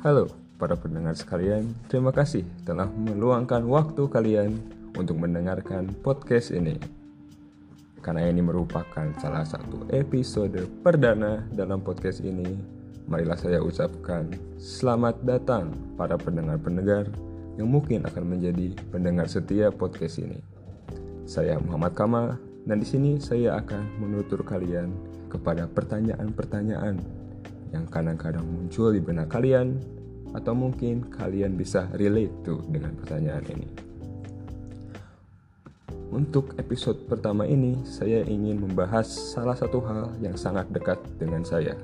Halo para pendengar sekalian, terima kasih telah meluangkan waktu kalian untuk mendengarkan podcast ini. Karena ini merupakan salah satu episode perdana dalam podcast ini, marilah saya ucapkan selamat datang para pendengar-pendengar yang mungkin akan menjadi pendengar setia podcast ini. Saya Muhammad Kamal dan di sini saya akan menutur kalian kepada pertanyaan-pertanyaan yang kadang-kadang muncul di benak kalian atau mungkin kalian bisa relate tuh dengan pertanyaan ini. Untuk episode pertama ini, saya ingin membahas salah satu hal yang sangat dekat dengan saya.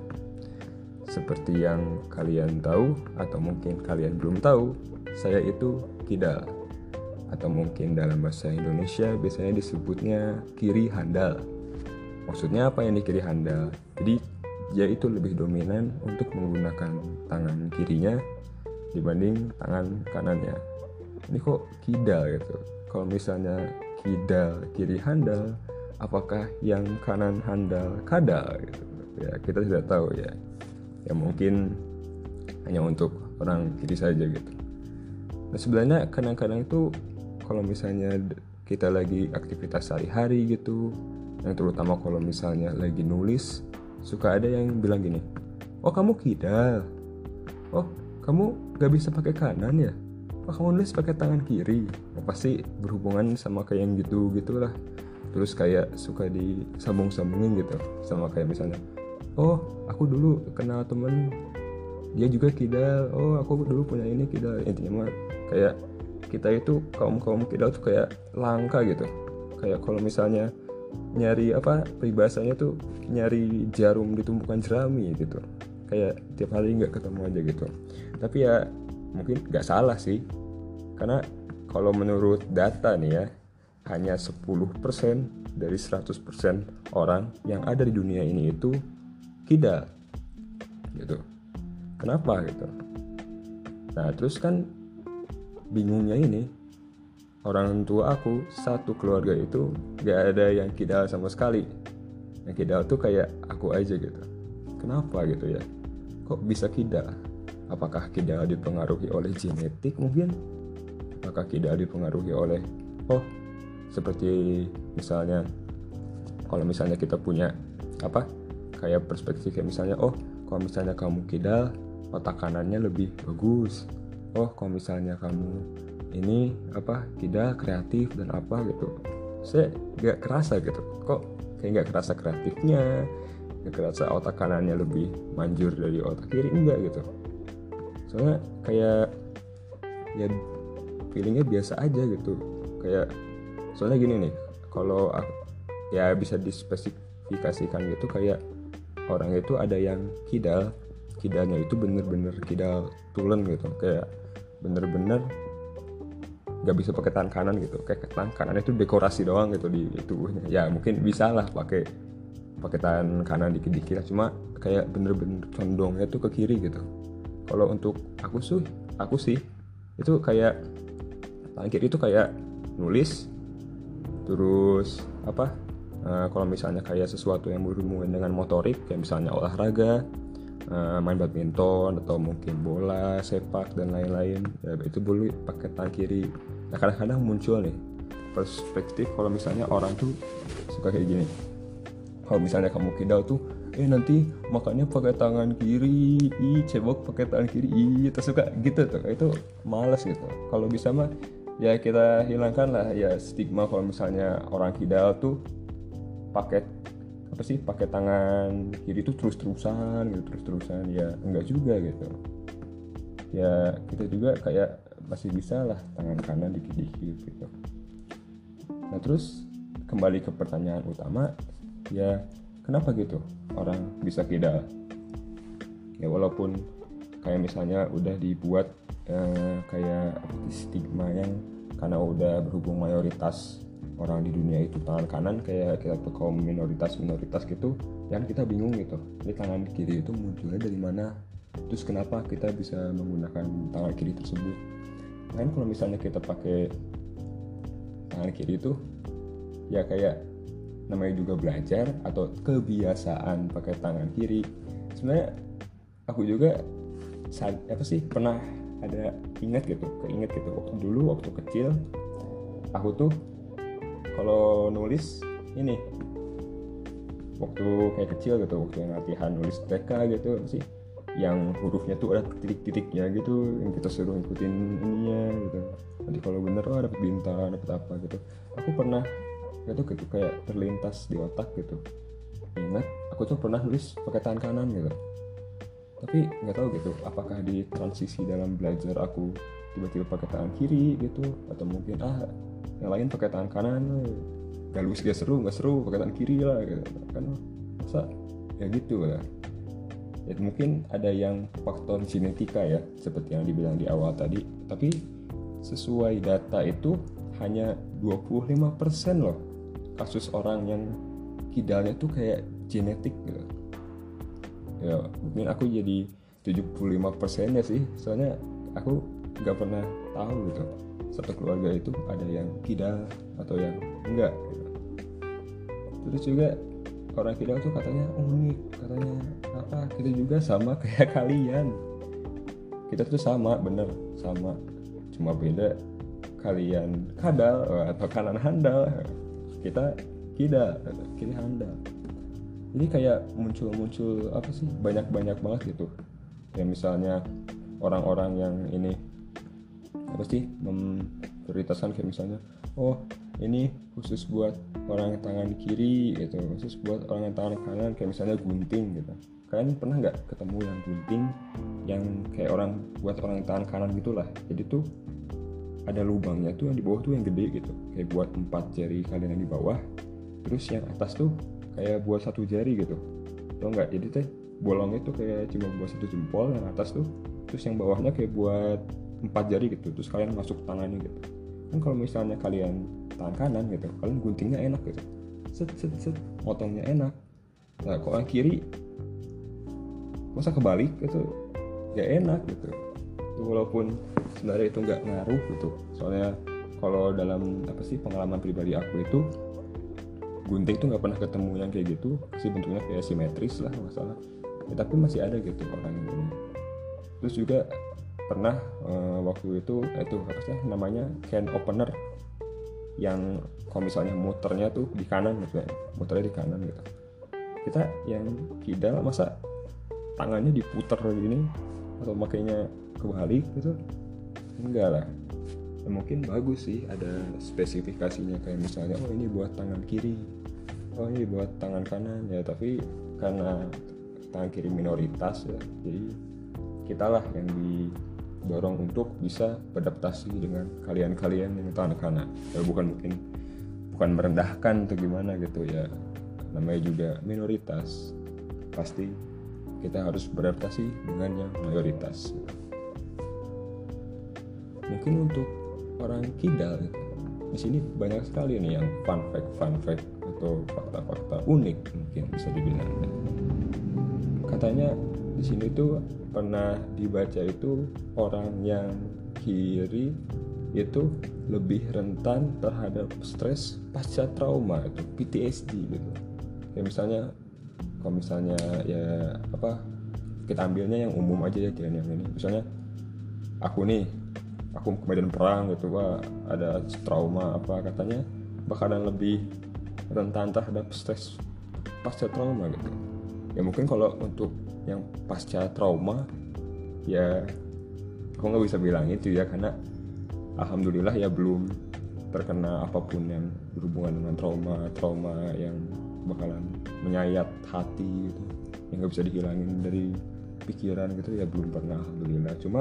Seperti yang kalian tahu atau mungkin kalian belum tahu, saya itu kidal. Atau mungkin dalam bahasa Indonesia biasanya disebutnya kiri handal. Maksudnya apa yang di kiri handal? Jadi dia itu lebih dominan untuk menggunakan tangan kirinya dibanding tangan kanannya. Ini kok kidal gitu. Kalau misalnya kidal kiri handal, apakah yang kanan handal kadal gitu. Ya, kita tidak tahu ya. Ya mungkin hanya untuk orang kiri saja gitu. Nah, sebenarnya kadang-kadang itu kalau misalnya kita lagi aktivitas sehari-hari gitu, yang terutama kalau misalnya lagi nulis suka ada yang bilang gini oh kamu kidal? Oh kamu gak bisa pakai kanan ya? Oh kamu nulis pakai tangan kiri? Ya, pasti berhubungan sama kayak yang gitu gitulah. Terus kayak suka disambung-sambungin gitu sama kayak misalnya oh aku dulu kenal temen dia juga kidal. Oh aku dulu punya ini kidal. Intinya mah kayak kita itu kaum kaum kidal tuh kayak langka gitu. Kayak kalau misalnya nyari apa peribahasanya tuh nyari jarum di tumpukan jerami gitu. Kayak tiap hari nggak ketemu aja gitu. Tapi ya mungkin nggak salah sih. Karena kalau menurut data nih ya hanya 10% dari 100% orang yang ada di dunia ini itu kidal. Gitu. Kenapa gitu? Nah terus kan bingungnya ini orang tua aku satu keluarga itu gak ada yang kidal sama sekali. Yang kidal tuh kayak aku aja gitu. Kenapa gitu ya? Kok bisa kidal? Apakah kidal dipengaruhi oleh genetik mungkin? Apakah kidal dipengaruhi oleh oh seperti misalnya kalau misalnya kita punya apa kayak perspektif kayak misalnya oh kalau misalnya kamu kidal otak kanannya lebih bagus. Oh kalau misalnya kamu ini apa tidak kreatif dan apa gitu. Saya gak kerasa gitu. Kok kayak gak kerasa kreatifnya gak kerasa otak kanannya lebih manjur dari otak kiri enggak gitu. Soalnya kayak ya feelingnya biasa aja gitu. Kayak soalnya gini nih kalau ya bisa dispesifikasikan gitu kayak orang itu ada yang kidal kidalnya itu bener-bener kidal tulen gitu. Kayak bener-bener nggak bisa pakai tangan kanan gitu. Kayak tangan kanan itu dekorasi doang gitu di tubuhnya. Ya mungkin bisa lah pakai pakai tangan kanan dikit-dikit cuma kayak bener-bener condongnya tuh ke kiri gitu. Kalau untuk aku sih aku sih itu kayak tangan kiri itu kayak nulis terus apa uh, kalau misalnya kayak sesuatu yang berhubungan dengan motorik kayak misalnya olahraga uh, main badminton atau mungkin bola sepak dan lain-lain. Ya itu boleh pakai tangan kiri. Nah kadang-kadang muncul nih perspektif kalau misalnya orang tuh suka kayak gini. Kalau misalnya kamu kidal tuh eh nanti makannya pakai tangan kiri ih cebok pakai tangan kiri terus suka gitu tuh. Itu males gitu. Kalau bisa mah ya kita hilangkan lah ya stigma kalau misalnya orang kidal tuh pakai apa sih pakai tangan kiri tuh terus terusan gitu terus terusan ya enggak juga gitu. Ya kita juga kayak masih bisa lah tangan kanan dikit-dikit gitu. Nah terus kembali ke pertanyaan utama ya kenapa gitu orang bisa kidal? Ya walaupun kayak misalnya udah dibuat eh, kayak stigma yang karena udah berhubung mayoritas orang di dunia itu tangan kanan kayak kita tuh kaum minoritas minoritas gitu yang kita bingung gitu. Ini tangan kiri itu munculnya dari mana? Terus kenapa kita bisa menggunakan tangan kiri tersebut? Kan kalau misalnya kita pakai tangan kiri itu ya kayak namanya juga belajar atau kebiasaan pakai tangan kiri. Sebenarnya aku juga sad, apa sih pernah ada ingat gitu keinget gitu. Waktu dulu waktu kecil aku tuh kalau nulis ini. Waktu kayak kecil gitu waktu yang latihan nulis TK gitu sih? Yang hurufnya tuh ada titik-titiknya gitu yang kita suruh ikutin ininya gitu. Nanti kalau bener oh dapat bintang dapat apa gitu. Aku pernah itu gitu kayak terlintas di otak gitu. Ingat aku tuh pernah nulis pakai tangan kanan gitu. Tapi nggak tahu gitu apakah di transisi dalam belajar aku tiba-tiba pakai tangan kiri gitu atau mungkin ah yang lain pakai tangan kanan. Gak gak seru nggak seru pakai tangan kiri lah gitu. Kan masa ya gitu lah. Ya mungkin ada yang faktor genetika ya seperti yang dibilang di awal tadi. Tapi sesuai data itu hanya 25% loh kasus orang yang kidalnya tuh kayak genetik gitu. Ya mungkin aku jadi 75% ya sih. Soalnya aku nggak pernah tahu gitu satu keluarga itu ada yang kidal atau yang enggak gitu. terus juga orang kidal tuh katanya unik katanya apa kita juga sama kayak kalian. Kita tuh sama bener sama. Cuma beda kalian kadal atau kanan handal. Kita kidal kiri handal. Ini kayak muncul-muncul apa sih banyak-banyak banget gitu. Ya misalnya orang-orang yang ini apa sih? Memprioritaskan kayak misalnya oh ini khusus buat orang tangan kiri gitu. Khusus buat orang yang tangan kanan kayak misalnya gunting gitu. Kalian pernah nggak ketemu yang gunting yang kayak orang buat orang tangan kanan gitulah? Jadi tuh ada lubangnya tuh yang di bawah tuh yang gede gitu. Kayak buat empat jari kalian yang di bawah terus yang atas tuh kayak buat satu jari gitu. Tau nggak? Jadi teh bolong itu kayak cuma buat satu jempol yang atas tuh terus yang bawahnya kayak buat empat jari gitu. Terus kalian masuk tangannya gitu. Kan kalau misalnya kalian tangan kanan gitu kalian guntingnya enak gitu. Set set set. Motongnya enak. Nah kalau yang kiri? Masa kebalik gitu? Gak enak gitu. Walaupun sebenarnya itu nggak ngaruh gitu. Soalnya kalau dalam apa sih pengalaman pribadi aku itu gunting tuh nggak pernah ketemu yang kayak gitu. Sih bentuknya kayak simetris lah masalah. Ya, tapi masih ada gitu orang ini terus juga pernah uh, waktu itu itu apa sih namanya can opener yang kalau misalnya muternya tuh di kanan misalnya muternya di kanan gitu. Kita yang kidal masa tangannya diputer gini atau makanya kebalik gitu? Enggak lah. Ya, mungkin bagus sih ada spesifikasinya. Kayak misalnya oh ini buat tangan kiri. Oh ini buat tangan kanan. Ya tapi karena tangan kiri minoritas ya jadi kita lah yang didorong untuk bisa beradaptasi dengan kalian-kalian yang tangan kanan ya bukan mungkin bukan merendahkan atau gimana gitu ya. Namanya juga minoritas. Pasti kita harus beradaptasi dengan yang mayoritas. Mungkin untuk orang kidal di sini banyak sekali nih yang fun fact fun fact atau fakta-fakta unik mungkin bisa dibilang. Katanya di sini tuh pernah dibaca itu orang yang kiri itu lebih rentan terhadap stres pasca trauma itu PTSD gitu. Ya misalnya kalau misalnya ya apa kita ambilnya yang umum aja ya kira yang ini. Misalnya aku nih aku ke medan perang gitu wah ada trauma apa katanya bakalan lebih rentan terhadap stres pasca trauma gitu. Ya mungkin kalau untuk yang pasca trauma ya aku nggak bisa bilang itu ya karena alhamdulillah ya belum terkena apa pun yang berhubungan dengan trauma trauma yang bakalan menyayat hati gitu. Yang nggak bisa dihilangin dari pikiran gitu ya belum pernah alhamdulillah. Cuma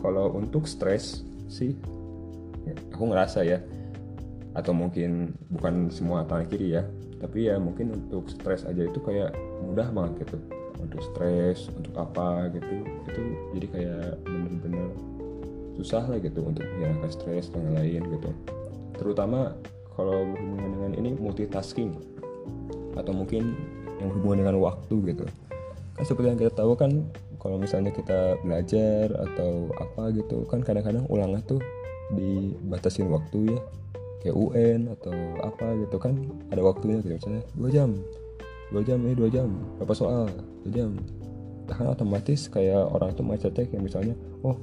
kalau untuk stres sih ya, aku ngerasa ya atau mungkin bukan semua tangan kiri ya tapi ya mungkin untuk stres aja itu kayak mudah banget gitu untuk stres untuk apa gitu itu jadi kayak bener-bener susah lah gitu untuk menghilangkan stres dan lain gitu. Terutama kalau berhubungan dengan ini multitasking atau mungkin yang berhubungan dengan waktu gitu. Kan seperti yang kita tahu kan kalau misalnya kita belajar atau apa gitu kan kadang-kadang ulangan tuh dibatasin waktu ya. Kayak UN atau apa gitu kan ada waktunya gitu misalnya dua jam dua jam eh dua jam. Berapa soal? Dua jam. Kan otomatis kayak orang itu mindsetnya kayak misalnya oh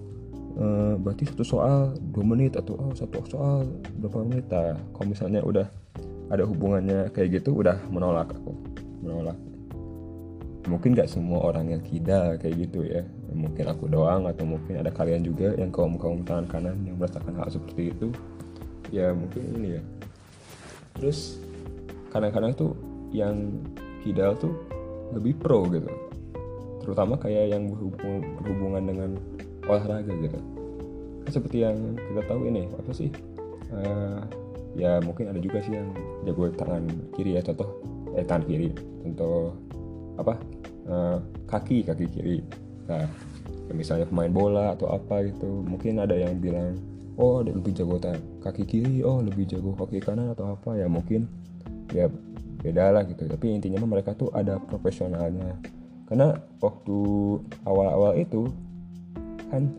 eh, berarti satu soal dua menit atau oh satu soal berapa menit. Nah, kalau misalnya udah ada hubungannya kayak gitu udah menolak aku. Menolak. Mungkin gak semua orang yang kidal kayak gitu ya. Mungkin aku doang atau mungkin ada kalian juga yang kaum kaum tangan kanan yang merasakan hal seperti itu. Ya mungkin ini ya. Terus kadang-kadang tuh yang kidal tuh lebih pro gitu. Terutama kayak yang berhubung, berhubungan dengan olahraga gitu. Seperti yang kita tahu ini apa sih? Uh, ya mungkin ada juga sih yang jago tangan kiri ya contoh eh tangan kiri. Contoh apa? Uh, kaki kaki kiri. Nah ya misalnya pemain bola atau apa gitu. Mungkin ada yang bilang oh ada lebih jago kaki kiri oh lebih jago kaki kanan atau apa. Ya mungkin ya beda lah gitu. Tapi intinya mereka tuh ada profesionalnya. Karena waktu awal-awal itu kan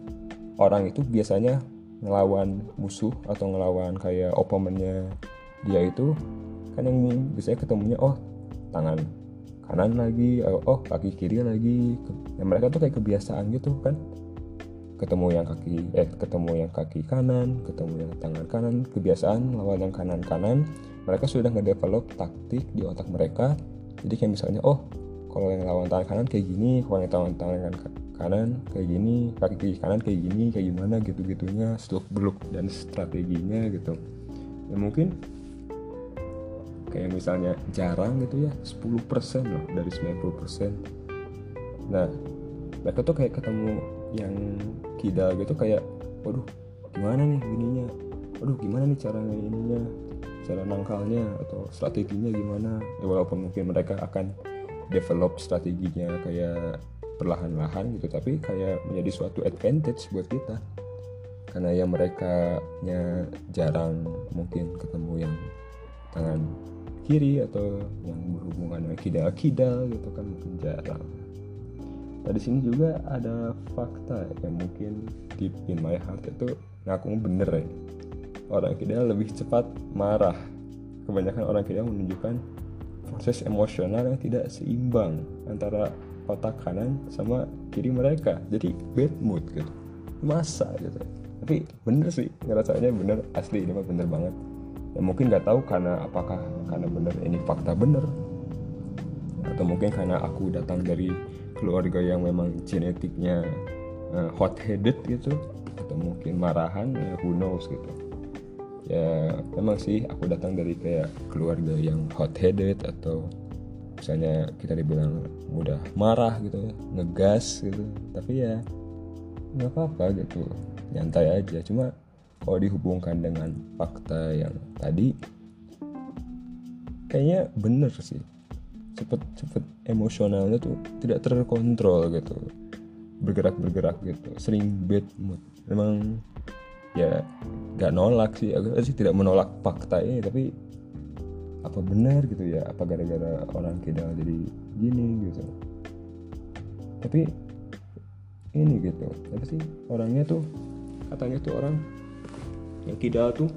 orang itu biasanya ngelawan musuh atau ngelawan kayak opponentnya dia itu kan yang biasanya ketemunya oh tangan kanan lagi oh, oh kaki kiri lagi. Ya, mereka tuh kayak kebiasaan gitu kan. Ketemu yang kaki eh ketemu yang kaki kanan ketemu yang tangan kanan. Kebiasaan lawan yang kanan kanan mereka sudah ngedevelop taktik di otak mereka. Jadi kayak misalnya oh kalau yang lawan tangan kanan kayak gini kalau yang tangan tangan kanan kayak gini kaki kiri kanan kayak gini kayak gimana gitu gitunya seluk beluk dan strateginya gitu. Ya mungkin kayak misalnya jarang gitu ya 10% loh dari 90% nah mereka tuh kayak ketemu yang kidal gitu kayak waduh gimana nih gininya? Waduh gimana nih cara ininya cara nangkalnya atau strateginya gimana ya walaupun mungkin mereka akan develop strateginya kayak perlahan-lahan gitu tapi kayak menjadi suatu advantage buat kita karena yang mereka nya jarang mungkin ketemu yang tangan kiri atau yang berhubungan dengan kidal-kidal gitu kan mungkin jarang. Nah di sini juga ada fakta yang mungkin deep in my heart itu ngaku bener ya. Orang kidal lebih cepat marah. Kebanyakan orang kidal menunjukkan proses emosional yang tidak seimbang antara otak kanan sama kiri mereka. Jadi bad mood gitu. Masa gitu. Tapi bener sih ngerasanya bener asli ini mah bener banget ya mungkin nggak tahu karena apakah karena benar ini fakta benar atau mungkin karena aku datang dari keluarga yang memang genetiknya uh, hot headed gitu atau mungkin marahan ya who knows gitu ya memang sih aku datang dari kayak keluarga yang hot headed atau misalnya kita dibilang mudah marah gitu ngegas gitu. Tapi ya nggak apa-apa gitu. Nyantai aja. Cuma kalau dihubungkan dengan fakta yang tadi kayaknya bener sih. Cepet cepet emosionalnya tuh tidak terkontrol gitu. Bergerak bergerak gitu. Sering bad mood. Memang ya gak nolak sih. Agak sih tidak menolak fakta ini tapi apa benar gitu ya? Apa gara-gara orang kita jadi gini gitu? Tapi ini gitu apa sih? Orangnya tuh katanya tuh orang yang kidal tuh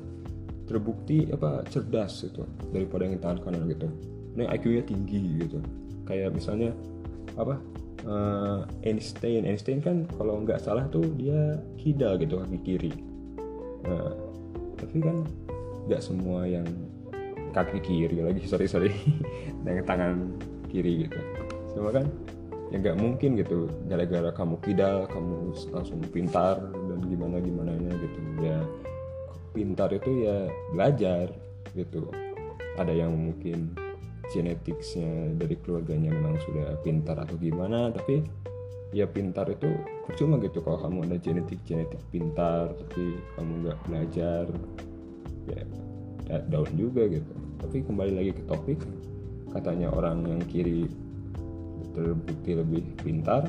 terbukti apa cerdas gitu daripada yang tangan kanan gitu. Ini IQ-nya tinggi gitu. Kayak misalnya apa uh, Einstein. Einstein kan kalau nggak salah tuh dia kidal gitu kaki kiri nah tapi kan nggak semua yang kaki kiri lagi sorry sorry. Dengan tangan kiri gitu. Semua kan ya nggak mungkin gitu gara-gara kamu kidal kamu langsung pintar dan gimana gimana gitu. Ya pintar itu ya belajar gitu. Ada yang mungkin genetiknya dari keluarganya memang sudah pintar atau gimana tapi ya pintar itu percuma gitu kalau kamu ada genetik genetik pintar tapi kamu nggak belajar ya, ya daun juga gitu. Tapi kembali lagi ke topik katanya orang yang kiri terbukti lebih pintar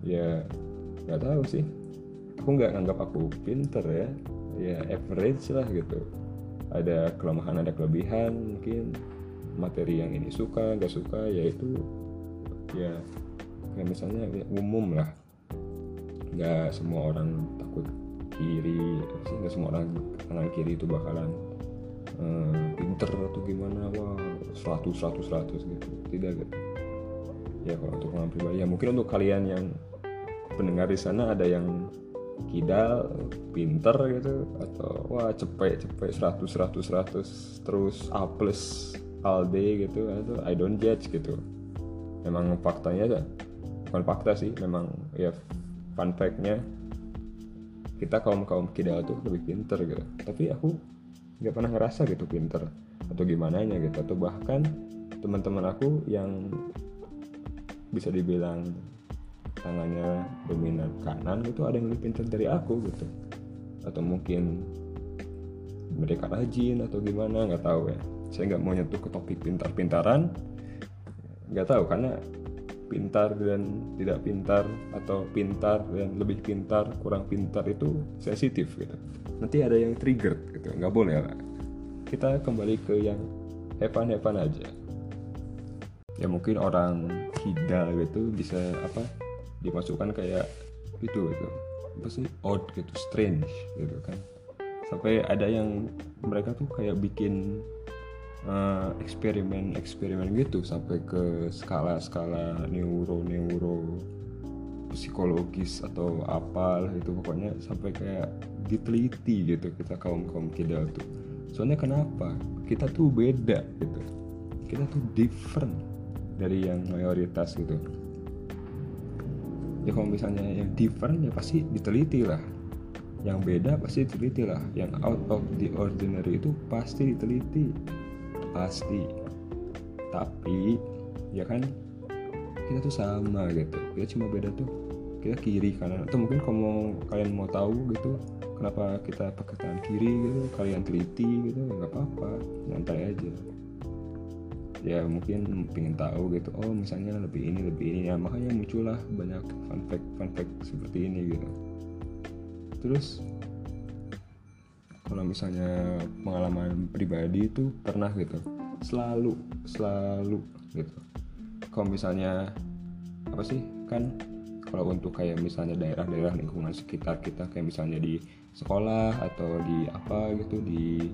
ya nggak tahu sih. Aku nggak nganggap aku pinter ya. Ya average lah gitu. Ada kelemahan ada kelebihan mungkin materi yang ini suka nggak suka yaitu ya kayak misalnya ya, umum lah. Nggak semua orang takut kiri sih nggak semua orang kanan kiri itu bakalan hmm, pinter atau gimana. Wah 100 100 100 gitu. Tidak gitu ya kalau untuk pengalaman pribadi ya mungkin untuk kalian yang pendengar di sana ada yang kidal pinter gitu atau wah cepet cepet 100 100 100 terus A plus all day gitu atau I don't judge gitu. Memang faktanya bukan fakta sih memang ya fun factnya kita kaum kaum kidal tuh lebih pinter gitu. Tapi aku nggak pernah ngerasa gitu pinter atau gimana nya gitu. Atau bahkan teman-teman aku yang bisa dibilang tangannya dominan kanan gitu ada yang lebih pintar dari aku gitu. Atau mungkin mereka rajin atau gimana nggak tahu ya. Saya nggak mau nyentuh ke topik pintar-pintaran nggak tahu karena pintar dan tidak pintar atau pintar dan lebih pintar kurang pintar itu sensitif gitu. Nanti ada yang trigger gitu. Nggak boleh lah kita kembali ke yang hepan-hepan aja. Ya mungkin orang kidal gitu bisa apa dimasukkan kayak itu itu apa sih? Odd gitu. Strange gitu kan. Sampai ada yang mereka tuh kayak bikin uh, eksperimen eksperimen gitu sampai ke skala skala neuro neuro psikologis atau apa itu pokoknya sampai kayak diteliti gitu kita kaum kaum kidal tuh. Soalnya kenapa? Kita tuh beda gitu. Kita tuh different dari yang mayoritas gitu. Ya kalau misalnya yang different ya pasti diteliti lah. Yang beda pasti diteliti lah. Yang out of the ordinary itu pasti diteliti pasti. Tapi ya kan kita tuh sama gitu. Kita cuma beda tuh kita kiri kanan. Atau mungkin kalau kalian mau tahu gitu kenapa kita pakai tangan kiri gitu kalian teliti gitu nggak apa-apa. Nyantai aja. Ya mungkin pengen tahu gitu oh misalnya lebih ini lebih ini. Ya makanya muncullah banyak fun fact fun fact seperti ini gitu. Terus kalau misalnya pengalaman pribadi itu pernah gitu. Selalu selalu gitu. Kalau misalnya apa sih kan kalau untuk kayak misalnya daerah-daerah lingkungan sekitar kita kayak misalnya di sekolah atau di apa gitu di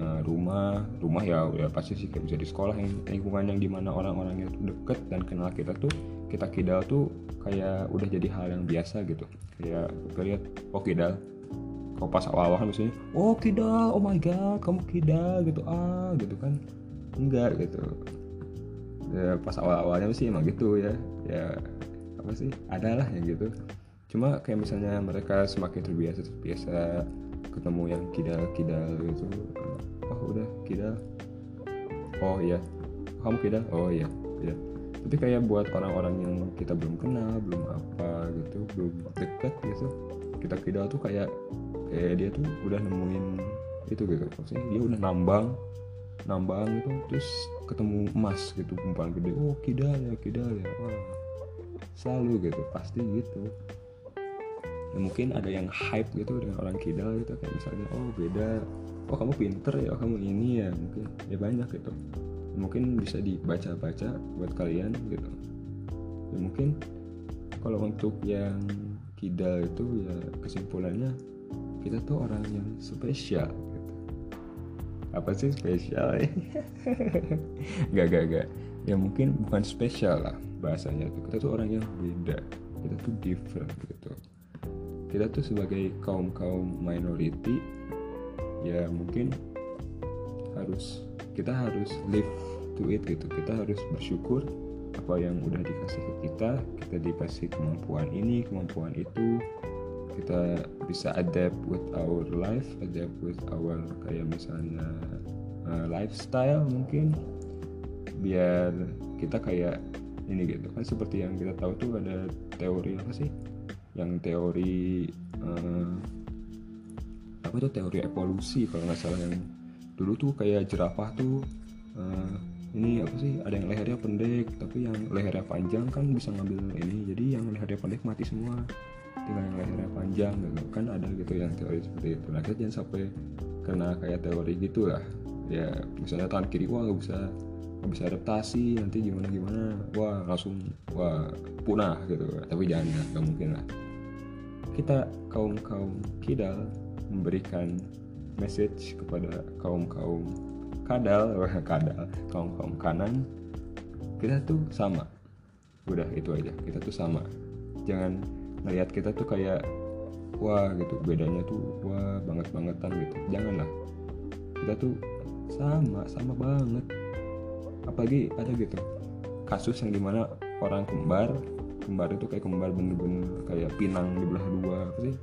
uh, rumah rumah ya ya pasti sih kayak bisa di sekolah yang lingkungan yang di mana orang-orangnya tuh deket dan kenal kita tuh kita kidal tuh kayak udah jadi hal yang biasa gitu. Kayak kita lihat oh kidal kau pas awal-awal misalnya oh kidal oh my god kamu kidal gitu. Ah gitu kan. Enggak gitu. Ya pas awal-awalnya sih emang gitu ya. Ya apa sih adalah yang gitu. Cuma kayak misalnya mereka semakin terbiasa terbiasa ketemu yang kidal-kidal gitu. Oh udah kidal. Oh iya. Kamu kidal? Oh iya. Kidal tapi kayak buat orang-orang yang kita belum kenal belum apa gitu belum deket gitu kita kidal tuh kayak kayak dia tuh udah nemuin itu gitu. Maksudnya dia udah nambang nambang gitu terus ketemu emas gitu kumpulan gede. Oh kidal ya kidal ya. Wah selalu gitu pasti gitu. Ya, mungkin ada yang hype gitu dengan orang kidal gitu kayak misalnya oh beda. Oh kamu pinter ya oh kamu ini ya mungkin. Ya banyak gitu. Ya, mungkin bisa dibaca-baca buat kalian gitu. Ya, mungkin kalau untuk yang kidal itu ya kesimpulannya kita tuh orang yang spesial gitu. Apa sih spesial? Gak gak gak ya mungkin bukan spesial lah bahasanya tuh. Kita tuh orang yang beda. Kita tuh different gitu. Kita tuh sebagai kaum kaum minority ya mungkin harus kita harus live to it gitu. Kita harus bersyukur apa yang udah dikasih ke kita kita dikasih kemampuan ini kemampuan itu kita bisa adapt with our life adapt with our kayak misalnya uh, lifestyle mungkin. Biar kita kayak ini gitu. Kan seperti yang kita tahu tuh ada teori apa sih? Yang teori uh, apa tuh? Teori evolusi kalau nggak salah yang dulu tuh kayak jerapah tuh uh, ini apa sih? Ada yang lehernya pendek tapi yang lehernya panjang kan bisa ngambil ini. Jadi yang lehernya pendek mati semua yang lehernya panjang gitu. Kan ada gitu yang teori seperti itu. Nah kita jangan sampai kena kayak teori gitu lah ya misalnya tangan kiri wah nggak bisa nggak bisa adaptasi nanti gimana gimana. Wah langsung wah punah gitu. Tapi jangan ya nggak mungkin lah. Kita kaum kaum kidal memberikan message kepada kaum kaum kadal kadal kaum kaum kanan kita tuh sama. Udah itu aja. Kita tuh sama. Jangan ngeliat kita tuh kayak wah gitu. Bedanya tuh wah banget bangetan gitu. Janganlah. Kita tuh sama sama banget. Apalagi ada gitu kasus yang di mana orang kembar kembar itu kayak kembar bener-bener kayak pinang di belah dua. Apa sih?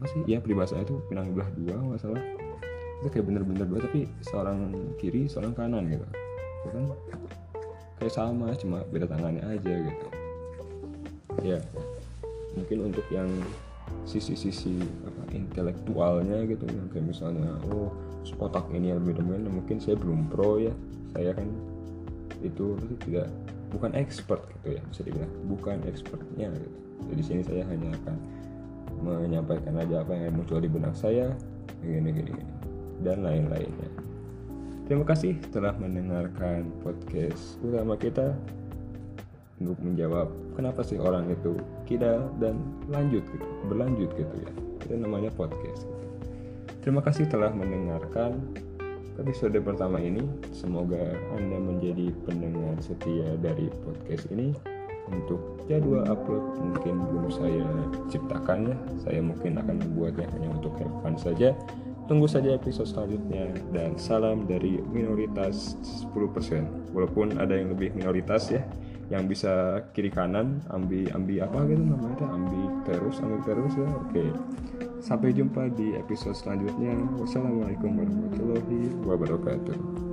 Apa sih? Ya peribahasa itu pinang di belah dua nggak salah. Itu kayak bener-bener dua tapi seorang kiri seorang kanan gitu. Ya kan? Kayak sama cuma beda tangannya aja gitu. Ya mungkin untuk yang sisi-sisi apa intelektualnya gitu. Yang kayak misalnya oh otak ini yang lebih dominan mungkin saya belum pro ya. Saya kan itu tidak bukan expert gitu ya bisa dibilang. Bukan expertnya gitu. Jadi sini saya hanya akan menyampaikan aja apa yang muncul di benak saya gini gini, gini dan lain-lainnya. Terima kasih telah mendengarkan podcast utama kita untuk menjawab kenapa sih orang itu kidal dan lanjut gitu berlanjut gitu ya itu namanya podcast gitu. terima kasih telah mendengarkan episode pertama ini. Semoga Anda menjadi pendengar setia dari podcast ini. Untuk jadwal upload mungkin belum saya ciptakan ya. Saya mungkin akan membuatnya hanya untuk have fun saja. Tunggu saja episode selanjutnya dan salam dari minoritas 10%. Walaupun ada yang lebih minoritas ya yang bisa kiri kanan ambil ambil apa gitu namanya ambil terus ambil terus ya. Oke. Sampai jumpa di episode selanjutnya. Wassalamualaikum warahmatullahi wabarakatuh